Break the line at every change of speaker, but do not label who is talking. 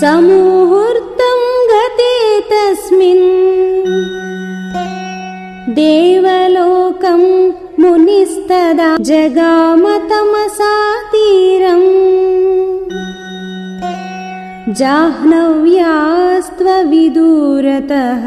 समुहूर्तं गते तस्मिन् देवलोकं मुनिस्तदा जगामतमसातीरम् जाह्नव्यास्त्वविदूरतः।